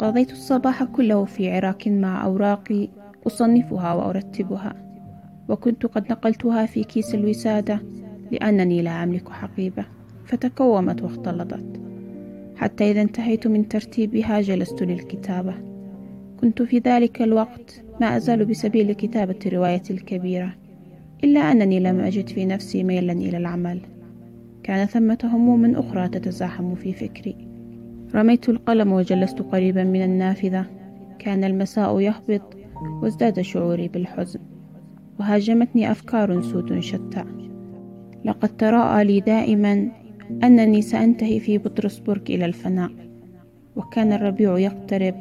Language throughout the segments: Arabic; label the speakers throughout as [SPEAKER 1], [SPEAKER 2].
[SPEAKER 1] قضيت الصباح كله في عراك مع أوراقي أصنفها وأرتبها وكنت قد نقلتها في كيس الوسادة لأنني لا أملك حقيبة فتكومت واختلطت. حتى إذا انتهيت من ترتيبها جلست للكتابة. كنت في ذلك الوقت ما أزال بسبيل كتابة روايتي الكبيرة إلا أنني لم أجد في نفسي ميلا إلى العمل. كان ثمة هموم أخرى تتزاحم في فكري. رميت القلم وجلست قريبا من النافذة. كان المساء يهبط وازداد شعوري بالحزن وهاجمتني أفكار سود شتى. لقد تراءى لي دائما أنني سأنتهي في بطرسبرغ إلى الفناء. وكان الربيع يقترب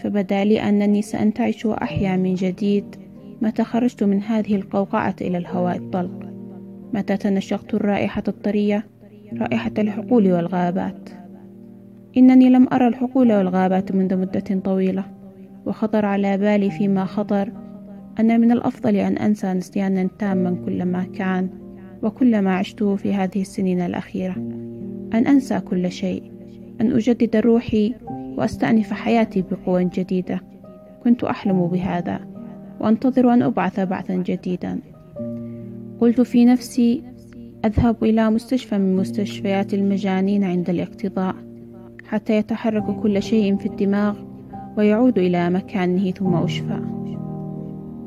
[SPEAKER 1] فبدا لي أنني سأنتعش وأحيا من جديد متى خرجت من هذه القوقعة إلى الهواء الطلق متى تنشقت الرائحة الطرية رائحة الحقول والغابات. إنني لم أرى الحقول والغابات منذ مدة طويلة وخطر على بالي فيما خطر أن من الأفضل أن أنسى نسيانا تاما كل ما كان وكل ما عشته في هذه السنين الأخيرة. أن أنسى كل شيء أن أجدد روحي وأستأنف حياتي بقوة جديدة. كنت أحلم بهذا وأنتظر أن أبعث بعثا جديدا. قلت في نفسي أذهب إلى مستشفى من مستشفيات المجانين عند الاقتضاء. حتى يتحرك كل شيء في الدماغ ويعود إلى مكانه ثم أشفى.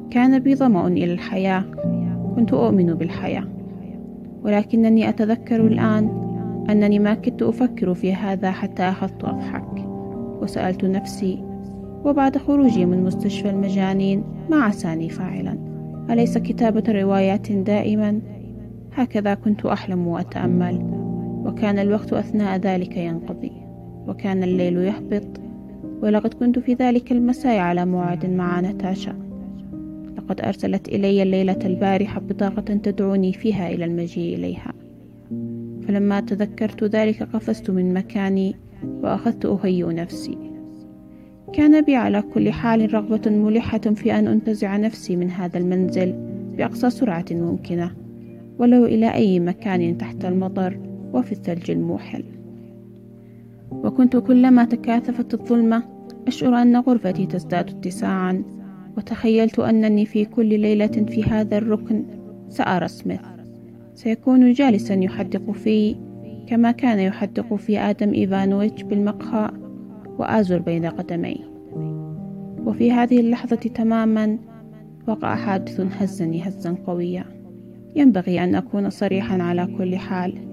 [SPEAKER 1] كان بي ظمأ إلى الحياة. كنت أؤمن بالحياة. ولكنني أتذكر الآن أنني ما كدت أفكر في هذا حتى أخذت أضحك. وسألت نفسي وبعد خروجي من مستشفى المجانين ما عساني فاعلا. أليس كتابة روايات دائما؟ هكذا كنت أحلم وأتأمل. وكان الوقت أثناء ذلك ينقضي. وكان الليل يهبط ولقد كنت في ذلك المساء على موعد مع نتاشا لقد أرسلت إلي الليلة البارحة بطاقة تدعوني فيها إلى المجيء إليها. فلما تذكرت ذلك قفزت من مكاني وأخذت أهيئ نفسي. كان بي على كل حال رغبة ملحة في أن أنتزع نفسي من هذا المنزل بأقصى سرعة ممكنة ولو إلى أي مكان تحت المطر وفي الثلج الموحل. وكنت كلما تكاثفت الظلمة أشعر أن غرفتي تزداد اتساعا وتخيلت أنني في كل ليلة في هذا الركن سأرى سميث. سيكون جالسا يحدق في كما كان يحدق في آدم إيفانويتش بالمقهى وآزر بين قدمي وفي هذه اللحظة تماما وقع حادث هزني هزا قويا. ينبغي أن أكون صريحا على كل حال.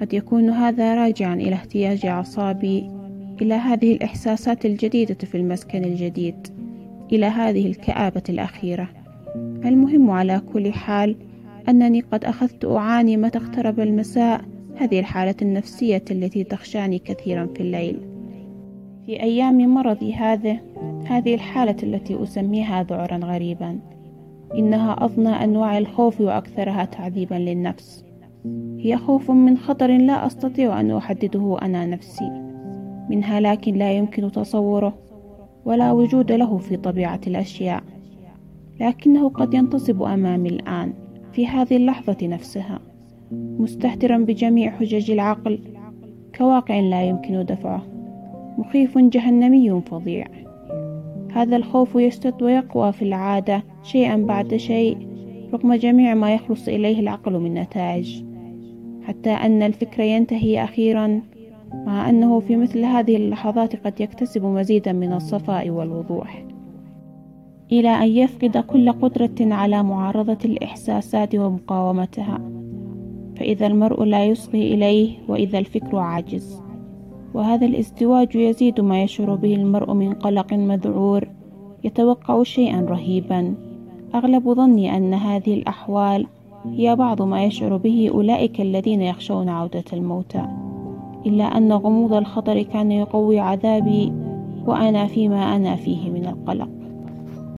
[SPEAKER 1] قد يكون هذا راجعا إلى احتياج أعصابي إلى هذه الإحساسات الجديدة في المسكن الجديد إلى هذه الكآبة الأخيرة. المهم على كل حال أنني قد أخذت أعاني متى اقترب المساء هذه الحالة النفسية التي تخشاني كثيرا في الليل. في أيام مرضي هذا هذه الحالة التي أسميها ذعرا غريبا. إنها أضنى أنواع الخوف وأكثرها تعذيبا للنفس. هي خوف من خطر لا أستطيع أن أحدده أنا نفسي من هلاك لا يمكن تصوره ولا وجود له في طبيعة الأشياء لكنه قد ينتصب أمامي الآن في هذه اللحظة نفسها مستهترا بجميع حجج العقل كواقع لا يمكن دفعه مخيف جهنمي فظيع. هذا الخوف يشتد ويقوى في العادة شيئا بعد شيء رغم جميع ما يخلص إليه العقل من نتائج. حتى أن الفكر ينتهي أخيرا مع أنه في مثل هذه اللحظات قد يكتسب مزيدا من الصفاء والوضوح. إلى أن يفقد كل قدرة على معارضة الإحساسات ومقاومتها فإذا المرء لا يصغي إليه وإذا الفكر عاجز. وهذا الازدواج يزيد ما يشعر به المرء من قلق مذعور يتوقع شيئا رهيبا. أغلب ظني أن هذه الأحوال هي بعض ما يشعر به أولئك الذين يخشون عودة الموتى إلا أن غموض الخطر كان يقوي عذابي وأنا فيما أنا فيه من القلق.